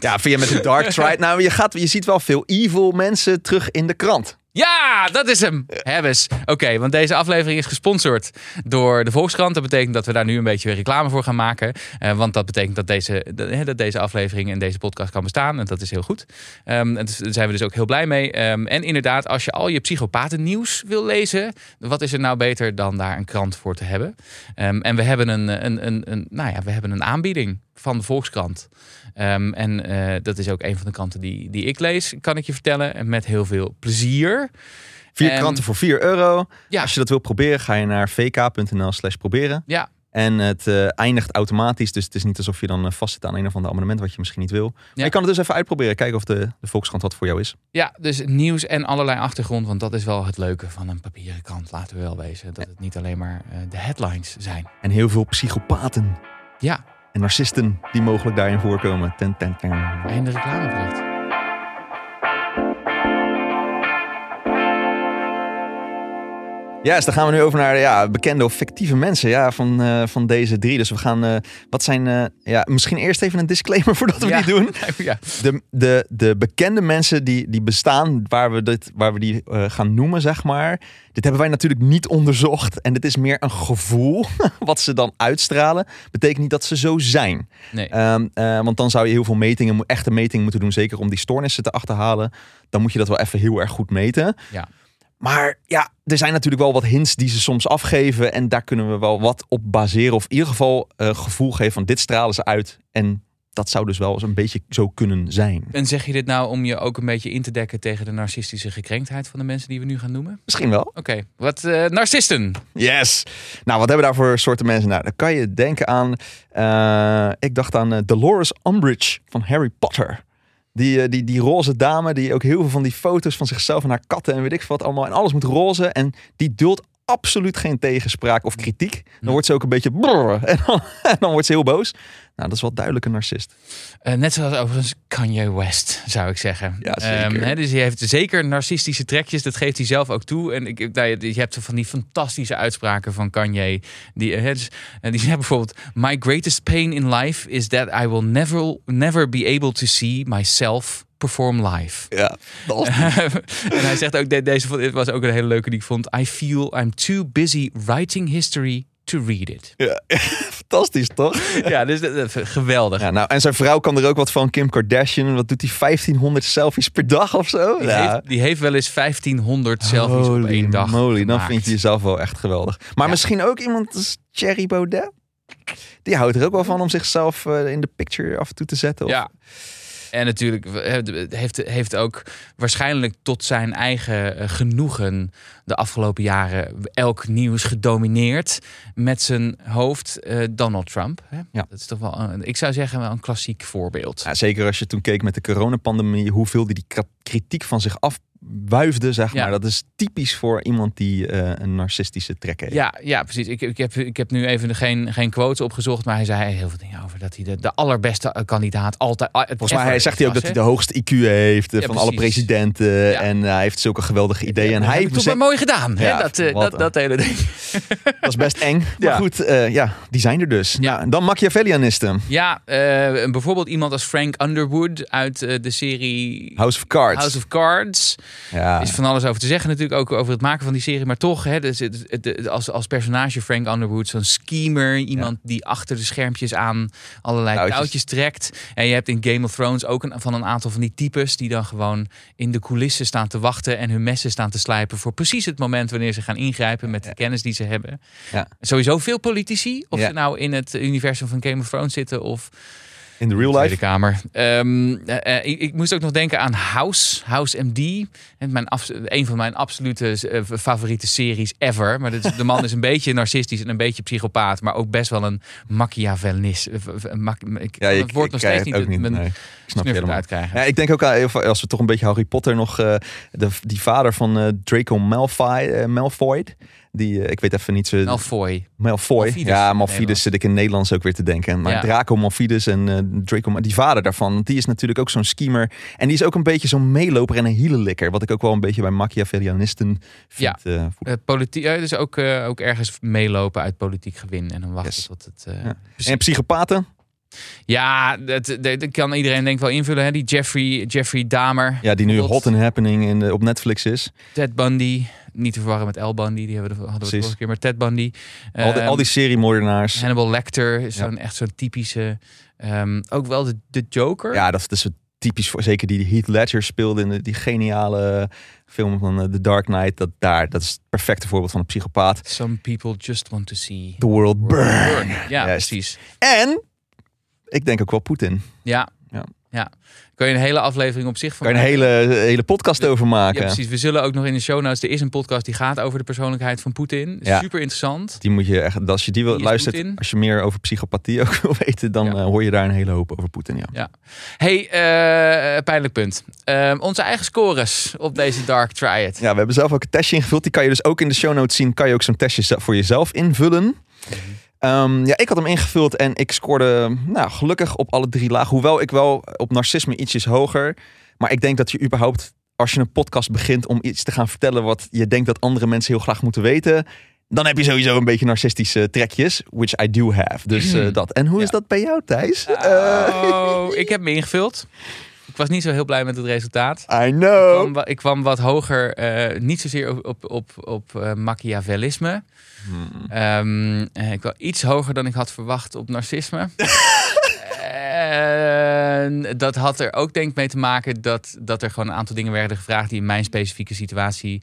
Ja, vind je met de Dark (laughs) Tride? Nou, je, gaat, je ziet wel veel evil mensen terug in de krant. Ja, dat is hem. Hebbes. Oké, want deze aflevering is gesponsord door de Volkskrant. Dat betekent dat we daar nu een beetje reclame voor gaan maken. Eh, want dat betekent dat deze, dat deze aflevering en deze podcast kan bestaan. En dat is heel goed. Ehm, en dus- daar zijn we dus ook heel blij mee. Ehm, en inderdaad, als je al je psychopatennieuws wil lezen, wat is er nou beter dan daar een krant voor te hebben? Ehm, en we hebben een, een, een, een, nou ja, we hebben een aanbieding van de Volkskrant. Ehm, en eh, dat is ook een van de kranten die, die ik lees, kan ik je vertellen. En met heel veel plezier. Vier En- kranten voor 4 euro. Ja. Als je dat wil proberen, ga je naar vk.nl slash proberen. Ja, En het eh, eindigt automatisch. Dus het is niet alsof je dan eh, vastzit aan een of ander abonnement wat je misschien niet wil. Maar Ja. je kan het dus even uitproberen. Kijken of de, de Volkskrant wat voor jou is. Ja, dus nieuws en allerlei achtergrond. Want dat is wel het leuke van een papieren krant, laten we wel wezen. Dat het niet alleen maar de headlines zijn. En heel veel psychopaten Ja, en narcisten die mogelijk daarin voorkomen. Ten, ten, ten. einde. Ja, dus dan gaan we nu over naar ja, bekende of fictieve mensen ja, van, eh, van deze drie. Dus we gaan, eh, wat zijn, eh, ja, misschien eerst even een disclaimer (laughs) voordat we Ja. die doen. (laughs) ja. De, de, de bekende mensen die, die bestaan, waar we, dit, waar we die gaan noemen, zeg maar. Dit hebben wij natuurlijk niet onderzocht. En dit is meer een gevoel (laughs) wat ze dan uitstralen. Betekent niet dat ze zo zijn. Nee. Ehm, eh, want dan zou je heel veel metingen, echte metingen moeten doen. Zeker om die stoornissen te achterhalen. Dan moet je dat wel even heel erg goed meten. Ja. Maar ja, er zijn natuurlijk wel wat hints die ze soms afgeven. En daar kunnen we wel wat op baseren. Of in ieder geval eh, gevoel geven van dit stralen ze uit. En dat zou dus wel eens een beetje zo kunnen zijn. En zeg je dit nou om je ook een beetje in te dekken tegen de narcistische gekrenktheid van de mensen die we nu gaan noemen? Misschien wel. Oké, wat eh, narcisten. Yes. Nou, wat hebben we daar voor soorten mensen? Nou, dan kan je denken aan... eh, ik dacht aan Dolores Umbridge van Harry Potter. Die, eh, die, die roze dame die ook heel veel van die foto's van zichzelf en haar katten en weet ik veel wat allemaal. En alles moet roze. En die duldt absoluut geen tegenspraak of kritiek. Dan wordt ze ook een beetje brrr, en dan, (laughs) en dan wordt ze heel boos. Nou, dat is wel duidelijk een narcist. Eh, net zoals overigens Kanye West, zou ik zeggen. Ja, zeker. Ehm, dus hij heeft zeker narcistische trekjes, dat geeft hij zelf ook toe. En ik, nou, je je hebt van die fantastische uitspraken van Kanye. Die, eh, hè, dus, en die (laughs) zegt bijvoorbeeld... My greatest pain in life is that I will never, never be able to see myself perform live. Ja, dat (laughs) en hij zegt ook, de- deze was ook een hele leuke die ik vond. I feel I'm too busy writing history to read it. Ja, (laughs) fantastisch toch? ja, dus dat- dat- geweldig. Ja, nou, en zijn vrouw kan er ook wat van, Kim Kardashian. Wat doet hij? 1500 selfies per dag of zo? Die, heeft, die heeft wel eens 1500 selfies op Holy één dag moly, dan vind je jezelf wel echt geweldig. Maar Ja. misschien ook iemand als Thierry Baudet? Die houdt er ook wel van om zichzelf eh, in de picture af en toe te zetten. Of... Ja. En natuurlijk heeft, heeft ook waarschijnlijk tot zijn eigen eh, genoegen de afgelopen jaren elk nieuws gedomineerd met zijn hoofd eh, Donald Trump. Hè? Ja. Dat is toch wel, een, ik zou zeggen, wel een klassiek voorbeeld. Ja, zeker als je toen keek met de coronapandemie, hoeveel die, die kritiek van zich afwuifde, zeg Ja. maar. Dat is typisch voor iemand die eh, een narcistische trek heeft. Ja, ja, precies. Ik, ik, heb, ik heb nu even geen, geen quotes opgezocht, maar hij zei heel veel dingen over dat hij de, de allerbeste eh, kandidaat altijd. Volgens mij hij zegt hij ook dat hij de hoogste IQ heeft eh, Ja, van alle presidenten. En eh, hij heeft zulke geweldige ideeën. en hij heeft toch bezet- maar mooi gedaan, hè? Dat, eh, dat, dat hele ding. (laughs) dat is best eng. Maar Ja. goed, eh, ja, die zijn er dus. Ja. Nou, dan Machiavellianisten. Ja, eh, bijvoorbeeld iemand als Frank Underwood uit eh, de serie House of Cards. House of Cards. ja. is van alles over te zeggen natuurlijk, ook over het maken van die serie. Maar toch, hè, dus als, als personage Frank Underwood, zo'n schemer. Iemand die achter de schermpjes aan allerlei Touwtjes. touwtjes. trekt. En je hebt in Game of Thrones ook een, van een aantal van die types... die dan gewoon in de coulissen staan te wachten... en hun messen staan te slijpen voor precies het moment... wanneer ze gaan ingrijpen met de kennis die ze hebben. Ja. Sowieso veel politici. Of ze nou in het universum van Game of Thrones zitten... of In de real Tweede life. Kamer. Ehm, eh, eh, ik, ik moest ook nog denken aan House, House MD. En mijn abs- een van mijn absolute eh, favoriete series ever. Maar dit de man is een (laughs) beetje narcistisch en een beetje psychopaat. Maar ook best wel een Machiavellist. Ik Ja, het woord nog steeds niet, niet. mijn Nee, ik snap je helemaal. uitkrijgen. Ja, ik denk ook als we toch een beetje Harry Potter nog. de, die vader van Draco Malfoy, Malfoy. Die, eh, ik weet even niet zo. Malfoy. Malfoy. Ja, Nederland. zit ik in Nederlands ook weer te denken. Maar Ja. Draco Malfidus en eh, Draco, die vader daarvan, die is natuurlijk ook zo'n schemer. En die is ook een beetje zo'n meeloper en een hielenlikker. Wat ik ook wel een beetje bij Machiavellianisten vind. Ja. voelen. Eh, politiek, dus ook, ook ergens meelopen uit politiek gewin. En dan wachten Yes. tot het... Ja. en psychopaten? Ja, dat, dat, dat kan iedereen denk ik wel invullen. Hè? Die Jeffrey, Jeffrey Dahmer. Ja, die nu hot and happening in op Netflix is. Ted Bundy. Niet te verwarren met El Bundy. Die hebben we, hadden we de Precies. vorige keer. Maar Ted Bundy. al, die, Ehm, al die seriemoordenaars. Hannibal Lecter is Ja. zo'n echt zo'n typische... ehm, ook wel de, de Joker. Ja, dat is dus typisch voor zeker die Heath Ledger speelde in de, die geniale film van eh, The Dark Knight. Dat daar, dat is het perfecte voorbeeld van een psychopaat. Some people just want to see... The world burn. Ja, Juist. precies. En ik denk ook wel Poetin. Ja. Ja. ja. Kun je een hele aflevering op zich van Kan je een maken. hele, hele podcast over Ja, maken. precies. We zullen ook nog in de show notes... Er is een podcast die gaat over de persoonlijkheid van Poetin. Ja. Super interessant. Die moet je echt, als je die wil Poetin? als je meer over psychopathie ook (laughs) wil weten, dan Ja. eh, hoor je daar een hele hoop over Poetin. Ja. Ja. Hey, eh, pijnlijk punt. Ehm, onze eigen scores op deze Dark Triad. ja, we hebben zelf ook een testje ingevuld. Die kan je dus ook in de show notes zien. Kan je ook zo'n testje voor jezelf invullen. Ehm, ja, ik had hem ingevuld en ik scoorde nou, gelukkig op alle drie laag. Hoewel ik wel op narcisme ietsjes hoger. Maar ik denk dat je überhaupt, als je een podcast begint om iets te gaan vertellen wat je denkt dat andere mensen heel graag moeten weten. Dan heb je sowieso een beetje narcistische trekjes, which I do have. Dus eh, dat. En hoe is dat bij jou, Thijs? Eh, Oh, (laughs) ik heb me ingevuld. Ik was niet zo heel blij met het resultaat. I Ik know. kwam, wa- ik kwam wat hoger, eh, niet zozeer op, op, op, op eh, Machiavellisme. Hmm. Ehm, eh, ik wel iets hoger dan ik had verwacht op narcisme. (laughs) En dat had er ook denk ik mee te maken dat, dat er gewoon een aantal dingen werden gevraagd die in mijn specifieke situatie.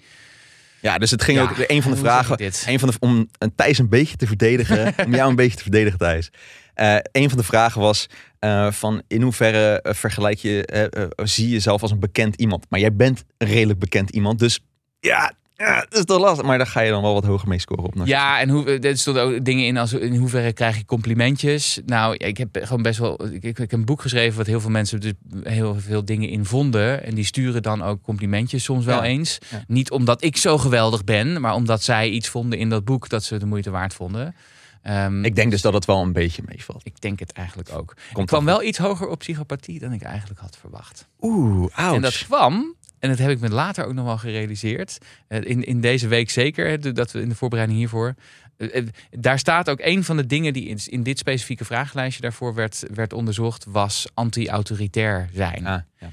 Ja, dus het ging Ja, ook. Een van de vragen. ik? Een van de, om een Thijs een beetje te verdedigen. (laughs) om jou een beetje te verdedigen, Thijs. Eh een van de vragen was: eh, van in hoeverre eh, vergelijk je, eh, zie je jezelf als een bekend iemand? Maar jij bent een redelijk bekend iemand. Dus ja, ja dat is toch lastig. Maar daar ga je dan wel wat hoger mee scoren op. Ja, en hoe, er stonden ook dingen in als in hoeverre krijg je complimentjes. Nou, ik heb gewoon best wel. Ik, ik, ik heb een boek geschreven wat heel veel mensen dus heel veel dingen in vonden. En die sturen dan ook complimentjes soms wel Ja. eens. Ja. Niet omdat ik zo geweldig ben, maar omdat zij iets vonden in dat boek dat ze de moeite waard vonden. Ehm, Ik denk dus dat het wel een beetje meevalt. ik denk het eigenlijk ook. Ik Komt kwam toch- wel iets hoger op psychopathie dan ik eigenlijk had verwacht. Oeh, ouch. En dat kwam, en dat heb ik me later ook nog wel gerealiseerd. eh, In, in deze week zeker, dat we in de voorbereiding hiervoor. eh, eh, Daar staat ook een van de dingen die in, in dit specifieke vragenlijstje daarvoor werd, werd onderzocht, was anti-autoritair zijn. Ah, ja.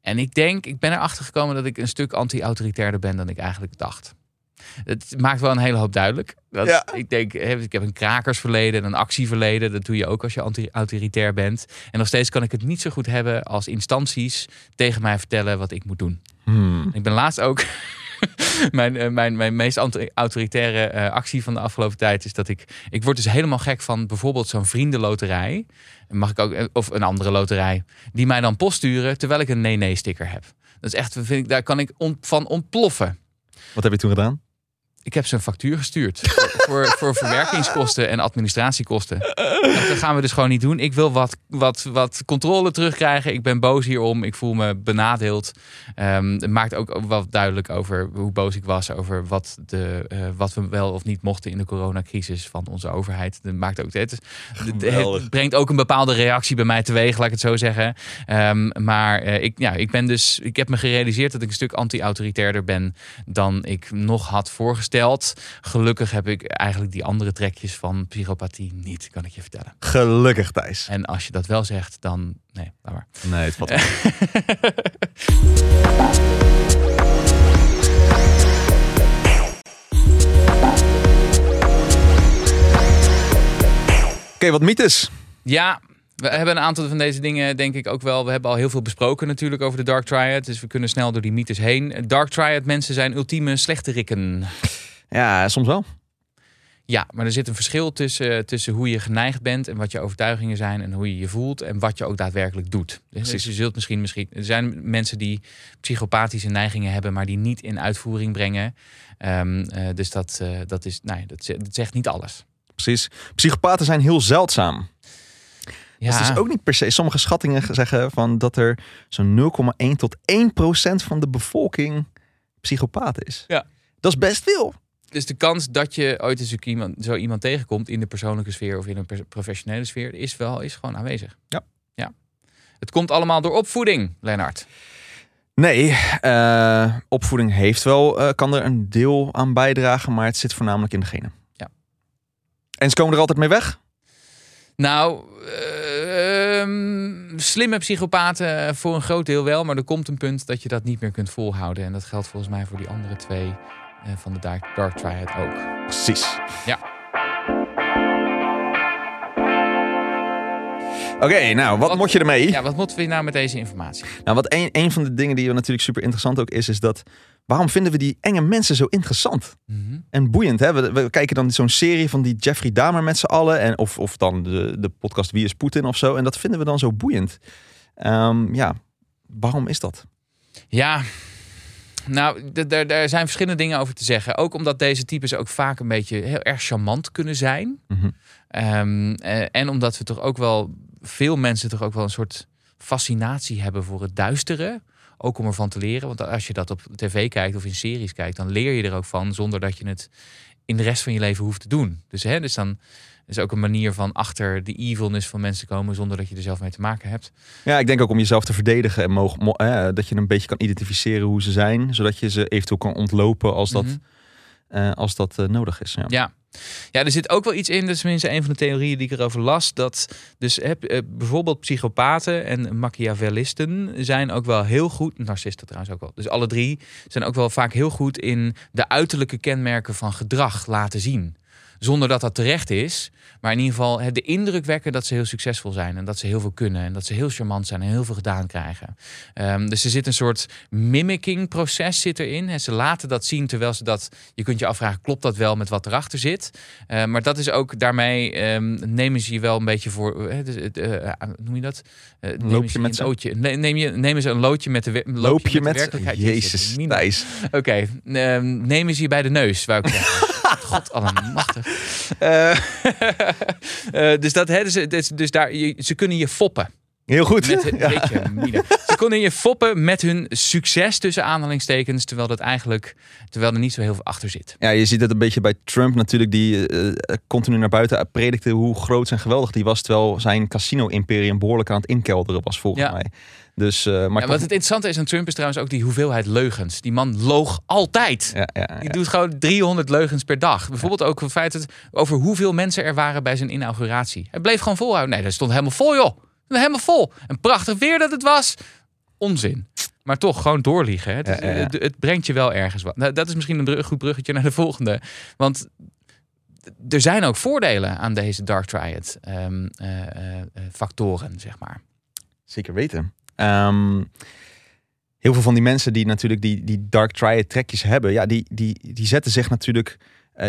En ik denk, ik ben erachter gekomen dat ik een stuk anti-autoritairder ben dan ik eigenlijk dacht. Het maakt wel een hele hoop duidelijk. Dat, Ja. Ik denk, ik heb een krakersverleden, een actieverleden. Dat doe je ook als je autoritair bent. En nog steeds kan ik het niet zo goed hebben als instanties tegen mij vertellen wat ik moet doen. Hmm. Ik ben laatst ook. (laughs) mijn, eh, mijn, mijn meest autoritaire eh, actie van de afgelopen tijd is dat ik. Ik word dus helemaal gek van bijvoorbeeld zo'n vriendenloterij. Mag ik ook, eh, of een andere loterij. Die mij dan post sturen terwijl ik een nee-nee-sticker heb. Dat is echt, vind ik, daar kan ik on- van ontploffen. Wat heb je toen gedaan? Ik heb ze een factuur gestuurd. voor, voor, verwerkingskosten en administratiekosten. Dat gaan we dus gewoon niet doen. Ik wil wat, wat, wat controle terugkrijgen. Ik ben boos hierom. Ik voel me benadeeld. Ehm, het maakt ook wel duidelijk over hoe boos ik was. Over wat, de, eh, wat we wel of niet mochten in de coronacrisis van onze overheid. Dat maakt ook, het, het brengt ook een bepaalde reactie bij mij teweeg, laat ik het zo zeggen. Ehm, maar eh, ik, ja, ik ben dus, ik heb me gerealiseerd dat ik een stuk anti-autoritairder ben dan ik nog had voorgesteld. Gelukkig heb ik eigenlijk die andere trekjes van psychopathie niet, kan ik je vertellen. Gelukkig, Thijs. En als je dat wel zegt, dan nee, laat maar. Nee, het valt. (laughs) Oké, wat mythes. Ja, we hebben een aantal van deze dingen, denk ik ook wel. We hebben al heel veel besproken natuurlijk over de Dark Triad. Dus we kunnen snel door die mythes heen. Dark Triad mensen zijn ultieme slechterikken. Ja, soms wel. Ja, maar er zit een verschil tussen, tussen hoe je geneigd bent en wat je overtuigingen zijn en hoe je je voelt en wat je ook daadwerkelijk doet. Dus je zult misschien, misschien, er zijn mensen die psychopathische neigingen hebben, maar die niet in uitvoering brengen. Ehm, eh, dus dat, eh, dat, is, nee, dat, ze- dat zegt niet alles. Precies. Psychopaten zijn heel zeldzaam. Ja, Dat is ook niet per se. Sommige schattingen zeggen van dat er zo'n 0,1 tot 1 procent van de bevolking psychopaat is. Ja. Dat is best veel. Dus de kans dat je ooit eens iemand, zo iemand tegenkomt in de persoonlijke sfeer of in een professionele sfeer, is wel is gewoon aanwezig. Ja. ja. Het komt allemaal door opvoeding, Lennart. Nee, eh, opvoeding heeft wel, eh, kan er een deel aan bijdragen, maar het zit voornamelijk in de genen. Ja. En ze komen er altijd mee weg? Nou, eh, ehm, slimme psychopaten voor een groot deel wel. Maar er komt een punt dat je dat niet meer kunt volhouden. En dat geldt volgens mij voor die andere twee eh, van de Dark, Dark Triad ook. Precies. Ja. Oké, nou, wat, Wat- moet je ermee? Ja, wat moeten we nou met deze informatie? Nou, wat een, een van de dingen die natuurlijk super interessant ook is, is dat waarom vinden we die enge mensen zo interessant Mhm. en boeiend? Hè? We, we kijken dan zo'n serie van die Jeffrey Dahmer met z'n allen, en, of, of dan de, de podcast Wie is Poetin of zo, en dat vinden we dan zo boeiend. Ehm, ja, waarom is dat? Ja, nou, daar zijn verschillende dingen over te zeggen. Ook omdat deze types ook vaak een beetje heel erg charmant kunnen zijn. Mhm. Ehm, eh, en omdat we toch ook wel, veel mensen toch ook wel een soort fascinatie hebben voor het duistere. Ook om ervan te leren. Want als je dat op tv kijkt of in series kijkt, dan leer je er ook van zonder dat je het in de rest van je leven hoeft te doen. Dus, hè, dus dan is ook een manier van achter de evilness van mensen komen zonder dat je er zelf mee te maken hebt. Ja, ik denk ook om jezelf te verdedigen en mogen, mo- eh, dat je een beetje kan identificeren hoe ze zijn, zodat je ze eventueel kan ontlopen als dat, Mhm. eh, als dat eh, nodig is. Ja. Ja. Ja, er zit ook wel iets in, dat is tenminste een van de theorieën die ik erover las, dat dus heb, eh, bijvoorbeeld psychopaten en machiavellisten zijn ook wel heel goed, narcisten trouwens ook wel, dus alle drie zijn ook wel vaak heel goed in de uiterlijke kenmerken van gedrag laten zien. Zonder dat dat terecht is, maar in ieder geval het de indruk wekken dat ze heel succesvol zijn en dat ze heel veel kunnen en dat ze heel charmant zijn en heel veel gedaan krijgen. Ehm, dus er zit een soort mimicking proces zit erin. En ze laten dat zien terwijl ze dat. Je kunt je afvragen, klopt dat wel met wat erachter zit? Eh, maar dat is ook daarmee ehm, nemen ze je wel een beetje voor. eh, noem je dat? Loop je met een loodje. Neem je, nemen ze een loodje met de, we- loop je de met... werkelijkheid? Jezus. Thijs. Oké, ehm, nemen ze je bij de neus, wou ik zeggen. (laughs) God allemachtig. (laughs) Eh, (laughs) eh, dus dat, hè, dus, dus, dus daar, ze kunnen je foppen. Heel goed. Met, (laughs) Ja. Ze konden je foppen met hun succes tussen aanhalingstekens, terwijl dat eigenlijk, terwijl er niet zo heel veel achter zit. Ja, je ziet het een beetje bij Trump natuurlijk, die eh, continu naar buiten predikte hoe groot en geweldig die was, terwijl zijn casino-imperium behoorlijk aan het inkelderen was, volgens Ja. mij. Dus, eh, maar Ja, toch- wat het interessante is aan Trump is trouwens ook die hoeveelheid leugens. Die man loog altijd. ja. Die doet gewoon 300 leugens per dag. Bijvoorbeeld ook het feit dat, over hoeveel mensen er waren bij zijn inauguratie. Hij bleef gewoon volhouden. Nee, dat stond helemaal vol, joh. Helemaal vol. En prachtig weer dat het was. Onzin. maar toch gewoon doorliegen. Het, is- Ja, ja, ja. Het, het brengt je wel ergens wat. Nou, dat is misschien een goed bruggetje naar de volgende. Want er zijn ook voordelen aan deze Dark Triad ehm, eh, eh, eh, factoren, zeg maar. Zeker weten. Ehm, heel veel van die mensen die natuurlijk die, die Dark Triad trekjes hebben, ja, die, die, die zetten zich natuurlijk,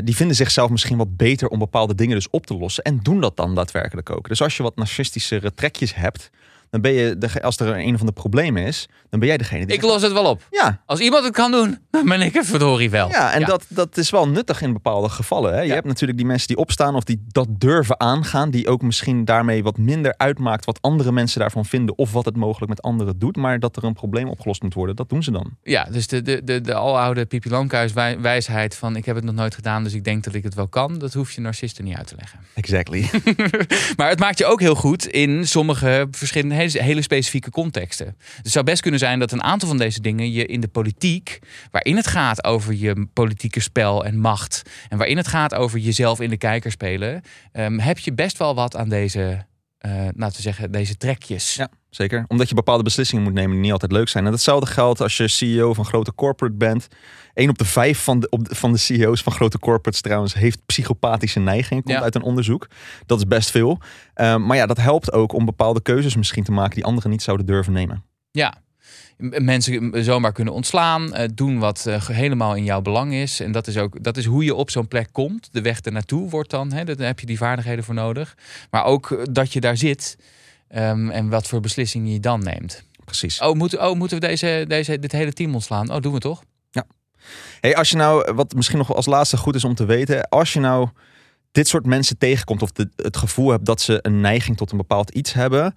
die vinden zichzelf misschien wat beter om bepaalde dingen dus op te lossen en doen dat dan daadwerkelijk ook. Dus als je wat narcistischere trekjes hebt, dan ben je, de, als er een of ander probleem is, dan ben jij degene die Ik los het wel op. ja, Als iemand het kan doen, dan ben ik het verdorie wel. ja, en Dat, dat is wel nuttig in bepaalde gevallen. Hè? Je Ja. hebt natuurlijk die mensen die opstaan of die dat durven aangaan, die ook misschien daarmee wat minder uitmaakt wat andere mensen daarvan vinden of wat het mogelijk met anderen doet, maar dat er een probleem opgelost moet worden, dat doen ze dan. Ja, dus de, de, de, de aloude Pipi Langkous wij- wijsheid van ik heb het nog nooit gedaan, dus ik denk dat ik het wel kan. Dat hoef je narcisten niet uit te leggen. Exactly. (laughs) Maar het maakt je ook heel goed in sommige verschillende hele, specifieke contexten. Het zou best kunnen zijn dat een aantal van deze dingen je in de politiek, waarin het gaat over je politieke spel en macht, en waarin het gaat over jezelf in de kijker spelen, ehm, heb je best wel wat aan deze, eh, laten we zeggen, deze trekjes. Ja, zeker. Omdat je bepaalde beslissingen moet nemen die niet altijd leuk zijn. En datzelfde geldt als je CEO van grote corporate bent. Eén op de vijf van de, op de, van de CEO's van grote corporates trouwens heeft psychopathische neigingen. Komt Ja. uit een onderzoek. Dat is best veel. Ehm, maar ja, dat helpt ook om bepaalde keuzes misschien te maken die anderen niet zouden durven nemen. Ja. Mensen zomaar kunnen ontslaan, eh, doen wat eh, helemaal in jouw belang is. En dat is ook dat is hoe je op zo'n plek komt. De weg ernaartoe wordt dan, hè, daar heb je die vaardigheden voor nodig. Maar ook eh, dat je daar zit ehm, en wat voor beslissingen je dan neemt. Precies. Oh, moet, oh moeten we deze, deze, dit hele team ontslaan? Oh, doen we toch? Hey, als je nou, wat misschien nog als laatste goed is om te weten, als je nou dit soort mensen tegenkomt of de, het gevoel hebt dat ze een neiging tot een bepaald iets hebben,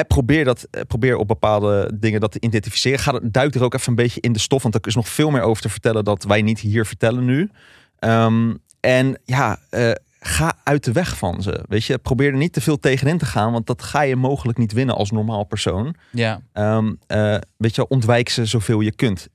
probeer, dat, eh, probeer op bepaalde dingen dat te identificeren. Ga, duik er ook even een beetje in de stof, want er is nog veel meer over te vertellen dat wij niet hier vertellen nu. Ehm, en ja, eh, ga uit de weg van ze. Weet je, probeer er niet te veel tegenin te gaan, want dat ga je mogelijk niet winnen als normaal persoon. Ja. Ehm, eh, weet je, ontwijk ze zoveel je kunt.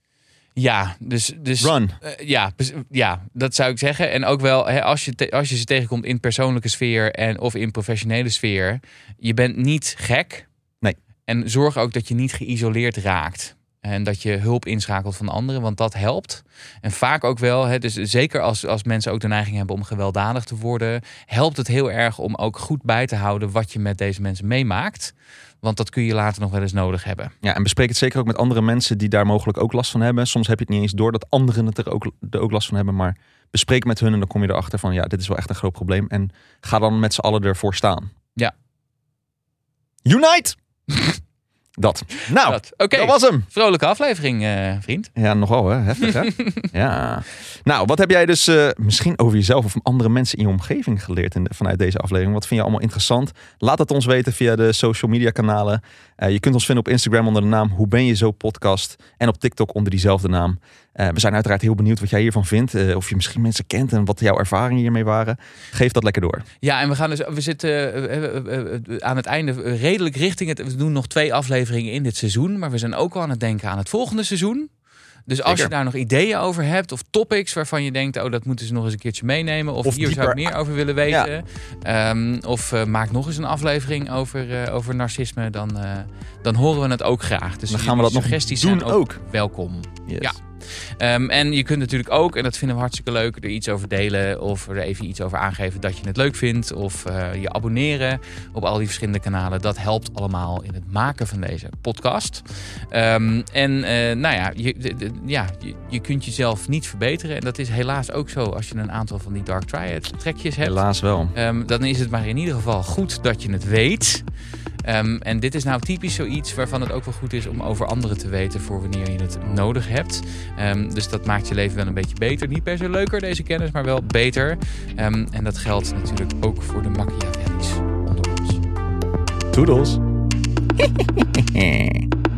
Ja, dus, dus Run. Eh, ja, ja, dat zou ik zeggen. En ook wel, hè, als, je te- als je ze tegenkomt in persoonlijke sfeer en of in professionele sfeer, je bent niet gek. Nee. En zorg ook dat je niet geïsoleerd raakt. En dat je hulp inschakelt van anderen, want dat helpt. En vaak ook wel, hè, dus zeker als, als mensen ook de neiging hebben om gewelddadig te worden, helpt het heel erg om ook goed bij te houden wat je met deze mensen meemaakt. Want dat kun je later nog wel eens nodig hebben. Ja, en bespreek het zeker ook met andere mensen die daar mogelijk ook last van hebben. Soms heb je het niet eens door dat anderen het er ook, er ook last van hebben. Maar bespreek met hun en dan kom je erachter van ja, dit is wel echt een groot probleem. En ga dan met z'n allen ervoor staan. Ja. Unite! (laughs) dat. Nou, dat, Dat- was hem. vrolijke aflevering, eh, vriend. Ja, nogal hè. Heftig hè? (laughs) ja. Nou, wat heb jij dus eh, misschien over jezelf of andere mensen in je omgeving geleerd in de- vanuit deze aflevering? Wat vind je allemaal interessant? Laat het ons weten via de social media kanalen. Eh, je kunt ons vinden op Instagram onder de naam Hoe Ben Je Zo Podcast. En op TikTok onder diezelfde naam. Eh, we zijn uiteraard heel benieuwd wat jij hiervan vindt. Eh, of je misschien mensen kent en wat jouw ervaringen hiermee waren. Geef dat lekker door. Ja, en we gaan dus, we zitten eh, aan het einde redelijk richting het. We doen nog twee afleveringen in dit seizoen, maar we zijn ook al aan het denken aan het volgende seizoen. Dus als je daar nog ideeën over hebt of topics waarvan je denkt, oh, dat moeten ze nog eens een keertje meenemen. Of, Of hier zou ik meer over willen weten. Ehm, of maak nog eens een aflevering over, over narcisme. Dan, dan horen we het ook graag. Dus Dan gaan we dat nog suggesties doen zijn ook. welkom. Yes. Ja. Ehm, en je kunt natuurlijk ook, en dat vinden we hartstikke leuk, er iets over delen of er even iets over aangeven dat je het leuk vindt. Of eh, je abonneren op al die verschillende kanalen. Dat helpt allemaal in het maken van deze podcast. Ehm, en eh, nou ja, je, de- de- ja je, je kunt jezelf niet verbeteren. En dat is helaas ook zo als je een aantal van die Dark Triad trekjes hebt. Helaas wel. Ehm, dan is het maar in ieder geval goed dat je het weet. Ehm, en dit is nou typisch zoiets waarvan het ook wel goed is om over anderen te weten voor wanneer je het nodig hebt. Ehm, dus dat maakt je leven wel een beetje beter. Niet per se leuker deze kennis, maar wel beter. Ehm, en dat geldt natuurlijk ook voor de Machiavellis onder ons. Toedels. (laughs)